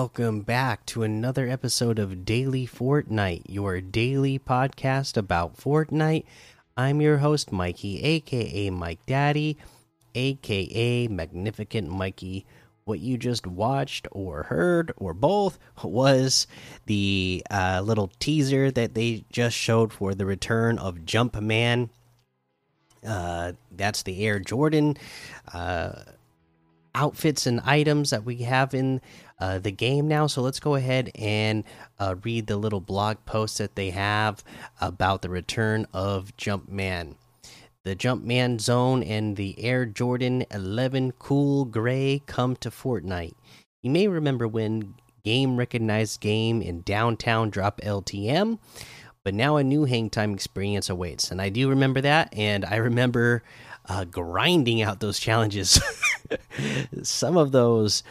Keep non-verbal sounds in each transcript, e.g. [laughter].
welcome back to another episode of Daily Fortnite, your daily podcast about Fortnite. I'm your host, Mikey, aka Mike Daddy, aka Magnificent Mikey. What you just watched or heard or both was the uh, little teaser that they just showed for the return of Jumpman. Uh, that's the Air Jordan. Uh, outfits and items that we have in uh, the game now. So let's go ahead and uh, read the little blog post that they have about the return of Jumpman. The Jumpman Zone and the Air Jordan 11 Cool Gray come to Fortnite. You may remember when Game recognized Game in downtown drop LTM, but now a new hang time experience awaits. And I do remember that, and I remember uh, grinding out those challenges. [laughs] Some of those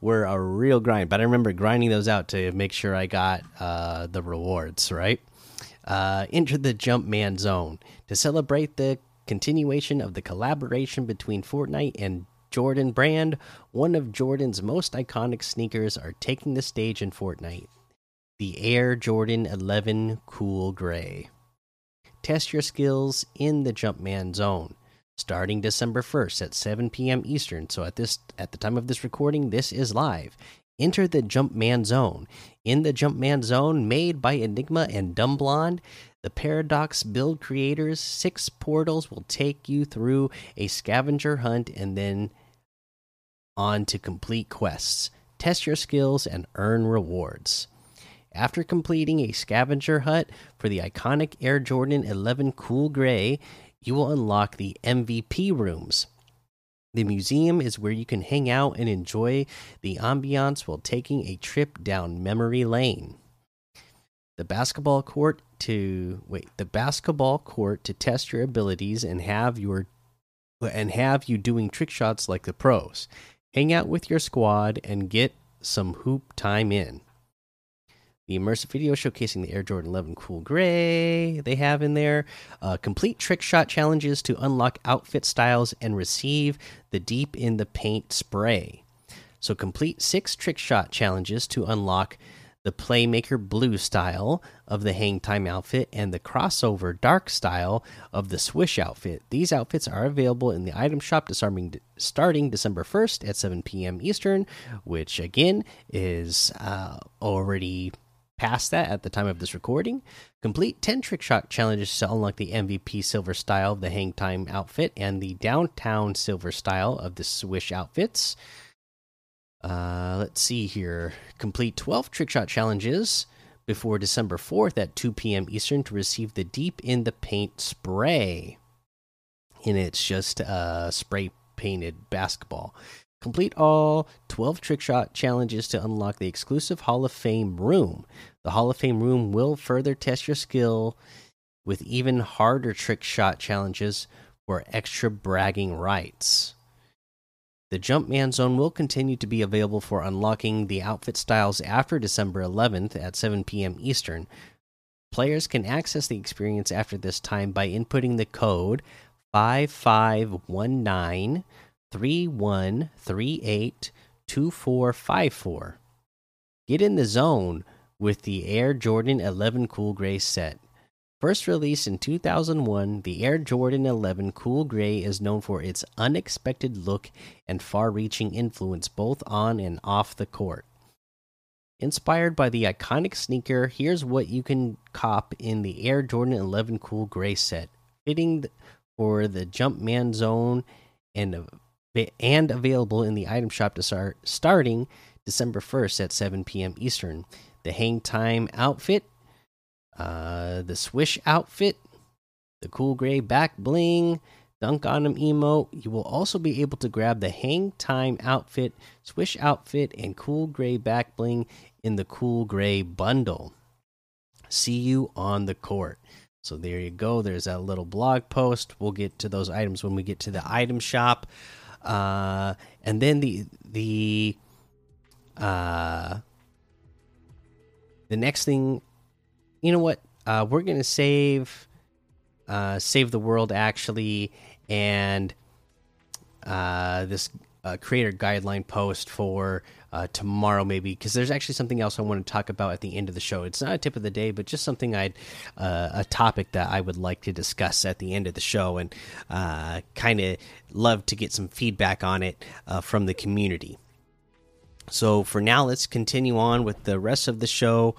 were a real grind, but I remember grinding those out to make sure I got uh, the rewards, right? Uh, enter the Jumpman Zone to celebrate the continuation of the collaboration between Fortnite and Jordan Brand. One of Jordan's most iconic sneakers are taking the stage in Fortnite the Air Jordan 11 Cool Gray. Test your skills in the Jumpman Zone starting December 1st at 7 p.m. Eastern. So at this at the time of this recording, this is live. Enter the Jumpman Zone. In the Jumpman Zone, made by Enigma and Dumb Blonde, the Paradox build creators, six portals will take you through a scavenger hunt and then on to complete quests. Test your skills and earn rewards. After completing a scavenger hunt for the iconic Air Jordan 11 Cool Gray, you will unlock the MVP rooms. The museum is where you can hang out and enjoy the ambiance while taking a trip down memory lane. The basketball court to wait, the basketball court to test your abilities and have your and have you doing trick shots like the pros. Hang out with your squad and get some hoop time in the immersive video showcasing the Air Jordan 11 Cool Gray they have in there. Uh, complete trick shot challenges to unlock outfit styles and receive the Deep in the Paint spray. So, complete six trick shot challenges to unlock the Playmaker Blue style of the Hang Time outfit and the Crossover Dark style of the Swish outfit. These outfits are available in the item shop starting, starting December 1st at 7 p.m. Eastern, which again is uh, already past that at the time of this recording. Complete 10 trick shot challenges to unlock the MVP silver style of the Hang Time outfit and the downtown silver style of the Swish outfits. Uh, let's see here. Complete 12 trick shot challenges before December 4th at 2 p.m. Eastern to receive the Deep in the Paint spray. And it's just a spray painted basketball. Complete all 12 trick shot challenges to unlock the exclusive Hall of Fame room. The Hall of Fame room will further test your skill with even harder trick shot challenges for extra bragging rights. The Jumpman Zone will continue to be available for unlocking the outfit styles after December 11th at 7 p.m. Eastern. Players can access the experience after this time by inputting the code 5519 3138 2454. Get in the zone with the Air Jordan 11 Cool Gray set. First released in 2001, the Air Jordan 11 Cool Gray is known for its unexpected look and far reaching influence both on and off the court. Inspired by the iconic sneaker, here's what you can cop in the Air Jordan 11 Cool Gray set. Fitting for the Jumpman Zone and, and available in the item shop to start starting December 1st at 7 p.m. Eastern the hang time outfit, uh, the swish outfit, the cool gray back bling, dunk on him emote. You will also be able to grab the hang time outfit, swish outfit, and cool gray back bling in the cool gray bundle. See you on the court. So there you go. There's that little blog post. We'll get to those items when we get to the item shop. Uh, and then the the uh the next thing, you know what? Uh, we're gonna save, uh, save the world actually, and uh, this a creator guideline post for uh, tomorrow, maybe, because there's actually something else I want to talk about at the end of the show. It's not a tip of the day, but just something I'd uh, a topic that I would like to discuss at the end of the show, and uh, kind of love to get some feedback on it uh, from the community. So for now, let's continue on with the rest of the show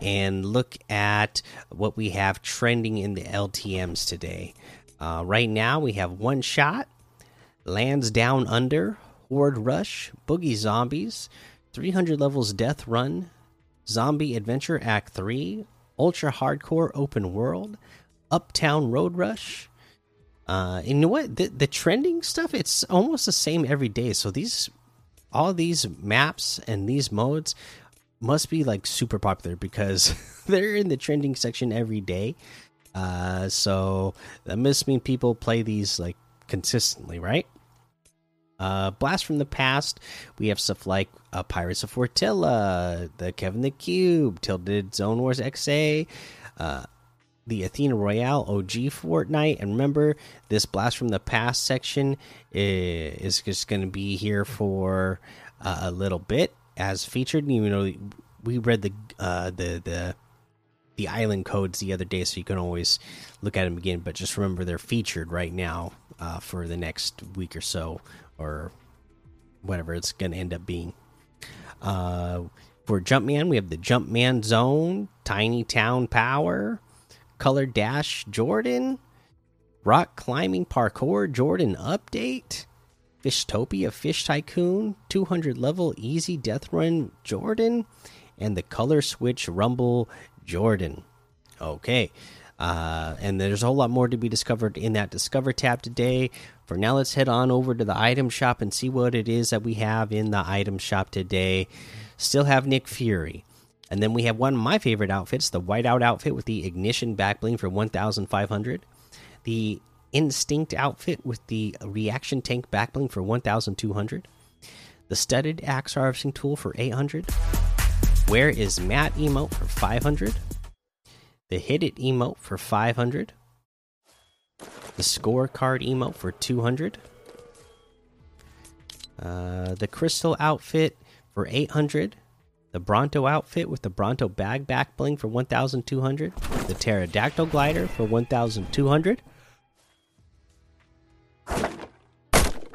and look at what we have trending in the LTMs today. Uh, right now, we have one shot, lands down under, horde rush, boogie zombies, 300 levels death run, zombie adventure act 3, ultra hardcore open world, uptown road rush. Uh, and you know what? The, the trending stuff, it's almost the same every day. So these all these maps and these modes must be like super popular because [laughs] they're in the trending section every day. Uh, so that must mean people play these like consistently, right? Uh, Blast from the past, we have stuff like uh, Pirates of Fortilla, the Kevin the Cube, Tilted Zone Wars XA, uh, the Athena Royale OG Fortnite. And remember, this Blast from the Past section is, just going to be here for uh, a little bit as featured. You know, we read the uh, the the the island codes the other day, so you can always look at them again. But just remember, they're featured right now uh, for the next week or so, or whatever it's going to end up being. Uh, for Jumpman, we have the Jumpman Zone, Tiny Town Power, Color Dash Jordan, Rock Climbing Parkour Jordan Update, Fishtopia Fish Tycoon, 200 level Easy Death Run Jordan, and the Color Switch Rumble Jordan. Okay. Uh, and there's a whole lot more to be discovered in that Discover tab today. For now, let's head on over to the item shop and see what it is that we have in the item shop today. Still have Nick Fury. And then we have one of my favorite outfits, the whiteout outfit with the ignition back bling for 1,500. The instinct outfit with the reaction tank back bling for 1,200. The studded axe harvesting tool for 800. Where is Matt emote for 500. The hit it emote for 500. The scorecard emote for 200. Uh, the crystal outfit for 800 the Bronto outfit with the Bronto bag back bling for 1200, the Pterodactyl glider for 1200,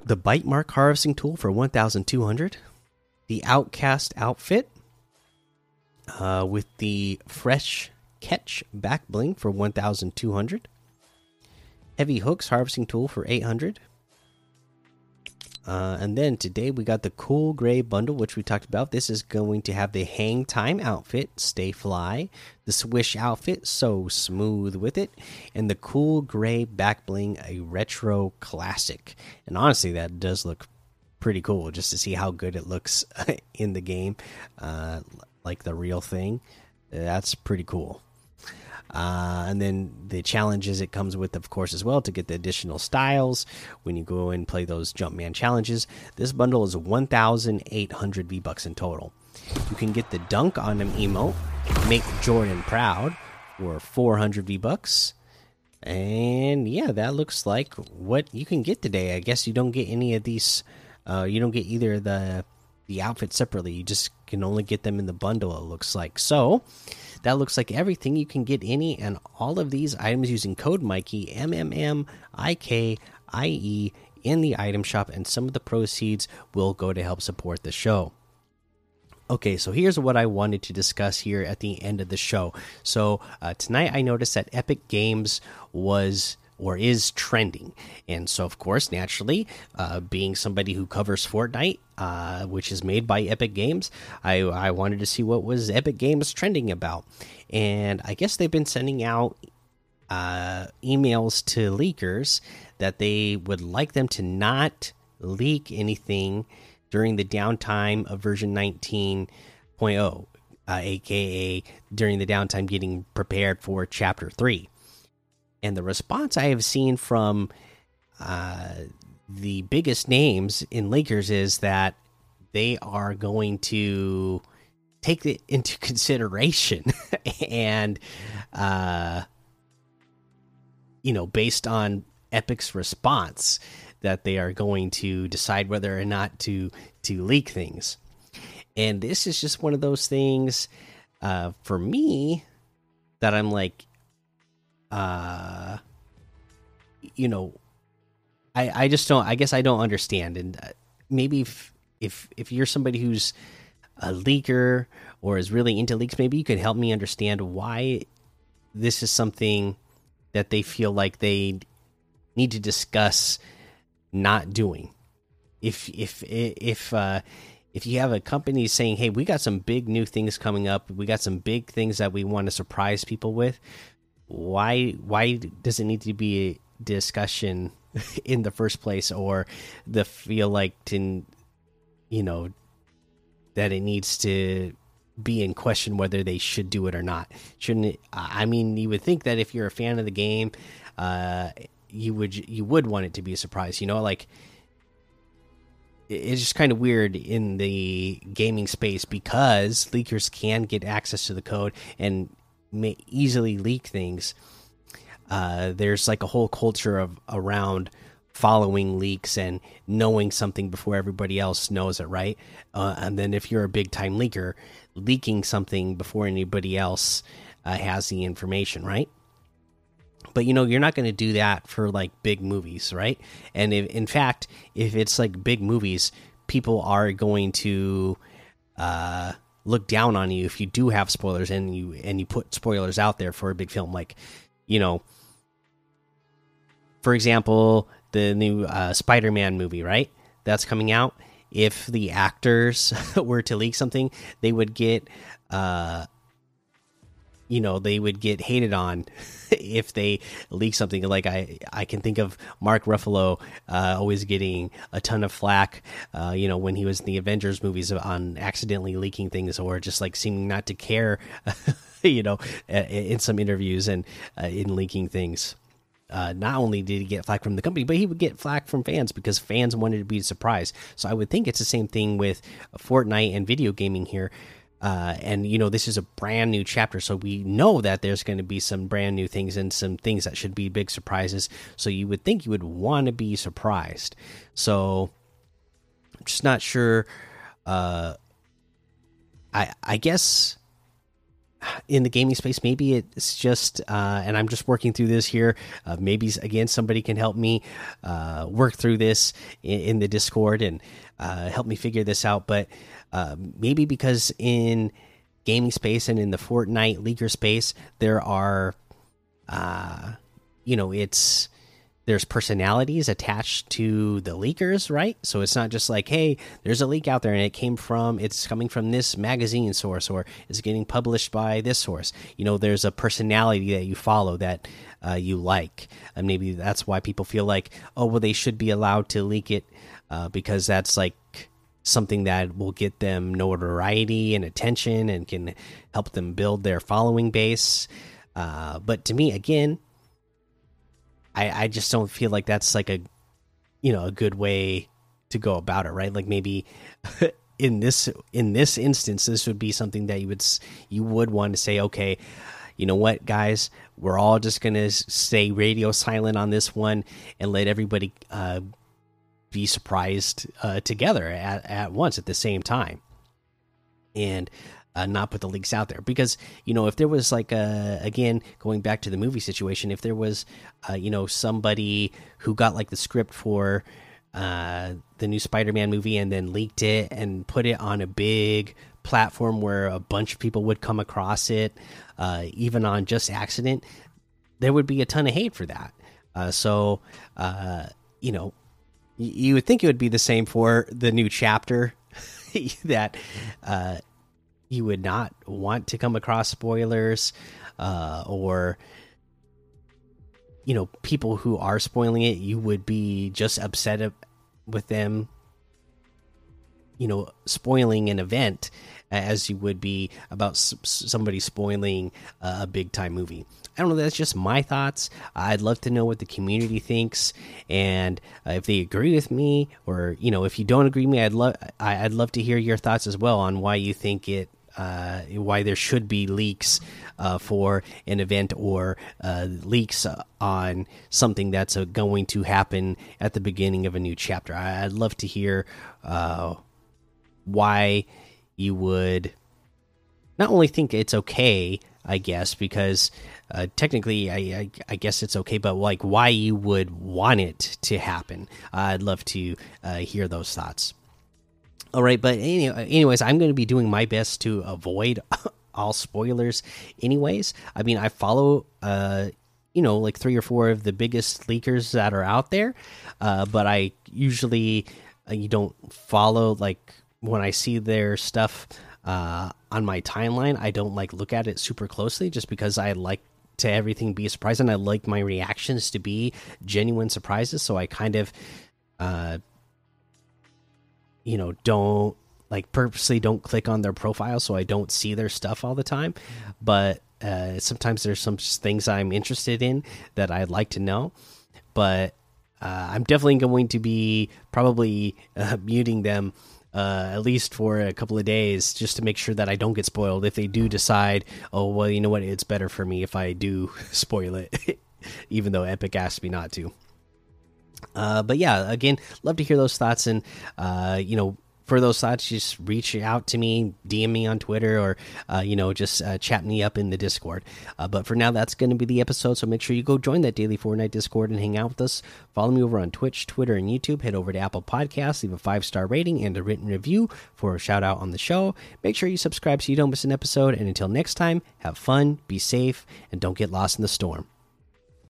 the bite mark harvesting tool for 1200, the Outcast outfit uh, with the fresh catch back bling for 1200, heavy hooks harvesting tool for 800 uh, and then today we got the cool gray bundle, which we talked about. This is going to have the hang time outfit, stay fly, the swish outfit, so smooth with it, and the cool gray back bling, a retro classic. And honestly, that does look pretty cool just to see how good it looks [laughs] in the game, uh, like the real thing. That's pretty cool. Uh, and then the challenges it comes with, of course, as well to get the additional styles when you go and play those Jumpman challenges. This bundle is 1,800 V bucks in total. You can get the Dunk on him emote, make Jordan proud, for 400 V bucks. And yeah, that looks like what you can get today. I guess you don't get any of these. Uh, you don't get either the the outfits separately. You just can only get them in the bundle. It looks like so. That looks like everything. You can get any and all of these items using code Mikey M M M I K I E in the item shop, and some of the proceeds will go to help support the show. Okay, so here's what I wanted to discuss here at the end of the show. So uh, tonight I noticed that Epic Games was or is trending. And so, of course, naturally, uh, being somebody who covers Fortnite, uh, which is made by Epic Games, I, I wanted to see what was Epic Games trending about. And I guess they've been sending out uh, emails to leakers that they would like them to not leak anything during the downtime of version 19.0. Uh, aka during the downtime getting prepared for chapter 3 and the response I have seen from uh, the biggest names in Lakers is that they are going to take it into [laughs] consideration and uh you know based on epic's response that they are going to decide whether or not to to leak things. And this is just one of those things uh, for me that I'm like, uh, you know, I I just don't. I guess I don't understand. And uh, maybe if if if you're somebody who's a leaker or is really into leaks, maybe you could help me understand why this is something that they feel like they need to discuss not doing. If if if uh, if you have a company saying, "Hey, we got some big new things coming up. We got some big things that we want to surprise people with," why why does it need to be a discussion [laughs] in the first place, or the feel like to you know that it needs to be in question whether they should do it or not. Shouldn't it? I mean, you would think that if you're a fan of the game, uh, you would you would want it to be a surprise. You know, like it's just kind of weird in the gaming space because leakers can get access to the code and may easily leak things. Uh, there's like a whole culture of around following leaks and knowing something before everybody else knows it, right? Uh, and then if you're a big time leaker, leaking something before anybody else uh, has the information, right? But you know, you're not going to do that for like big movies, right? And if, in fact, if it's like big movies, people are going to uh, look down on you if you do have spoilers and you and you put spoilers out there for a big film. Like, you know, for example, the new uh, Spider-Man movie, right? That's coming out. If the actors [laughs] were to leak something, they would get, uh, you know, they would get hated on [laughs] if they leak something. Like I, I can think of Mark Ruffalo uh, always getting a ton of flack, uh, you know, when he was in the Avengers movies on accidentally leaking things or just like seeming not to care, [laughs] you know, in some interviews and uh, in leaking things uh, not only did he get flack from the company, but he would get flack from fans because fans wanted to be surprised. So I would think it's the same thing with Fortnite and video gaming here. Uh, and you know this is a brand new chapter, so we know that there's going to be some brand new things and some things that should be big surprises. So you would think you would want to be surprised. So I'm just not sure. Uh, I I guess in the gaming space maybe it's just uh, and i'm just working through this here uh, maybe again somebody can help me uh, work through this in, in the discord and uh, help me figure this out. But uh, maybe because in gaming space and in the fortnite leaker space there are uh, you know it's there's personalities attached to the leakers, right? So it's not just like, hey, there's a leak out there and it came from, it's coming from this magazine source or it's getting published by this source. You know, there's a personality that you follow that uh, you like. And maybe that's why people feel like, oh, well, they should be allowed to leak it uh, because that's like something that will get them notoriety and attention and can help them build their following base. Uh, but to me, again, I I just don't feel like that's like a you know a good way to go about it, right? Like maybe [laughs] in this in this instance, this would be something that you would you would want to say, okay, you know what, guys, we're all just gonna stay radio silent on this one and let everybody uh, be surprised uh, together at at once at the same time, and uh, not put the leaks out there. Because you know if there was like a again going back to the movie situation if there was uh, you know somebody who got like the script for uh, the new Spider-Man movie and then leaked it and put it on a big platform where a bunch of people would come across it uh, even on just accident there would be a ton of hate for that. Uh, so uh, you know you would think it would be the same for the new chapter [laughs] that uh, you would not want to come across spoilers uh, or you know people who are spoiling it you would be just upset with them you know spoiling an event as you would be about somebody spoiling a big time movie. I don't know that's just my thoughts. I'd love to know what the community thinks and uh, if they agree with me or you know if you don't agree with me i'd love i'd love to hear your thoughts as well on why you think it uh, why there should be leaks uh, for an event or uh, leaks on something that's uh, going to happen at the beginning of a new chapter. I, would love to hear uh, why you would not only think it's okay, I guess, because uh, technically, I, I, I, guess it's okay, but like why you would want it to happen. I'd love to hear those thoughts. All right, but anyway, anyways, I'm going to be doing my best to avoid [laughs] all spoilers. Anyways, I mean, I follow, uh, you know, like three or four of the biggest leakers that are out there, uh, but I usually uh, you don't follow like when I see their stuff uh, on my timeline. I don't like look at it super closely just because I like to everything be a surprise and I like my reactions to be genuine surprises. So I kind of uh you know don't like purposely don't click on their profile so I don't see their stuff all the time. But uh, sometimes there's some things I'm interested in that I'd like to know. But uh, I'm definitely going to be probably uh, muting them uh, at least for a couple of days just to make sure that I don't get spoiled. If they do decide, oh well, you know what, it's better for me if I do [laughs] spoil it, [laughs] even though Epic asked me not to. Uh, but yeah, again, love to hear those thoughts, and uh, you know, for those thoughts, just reach out to me, DM me on Twitter, or uh, you know, just uh, chat me up in the Discord. Uh, but for now, that's going to be the episode. So make sure you go join that daily Fortnite Discord and hang out with us. Follow me over on Twitch, Twitter, and YouTube. Head over to Apple Podcasts, leave a five star rating and a written review for a shout out on the show. Make sure you subscribe so you don't miss an episode. And until next time, have fun, be safe, and don't get lost in the storm.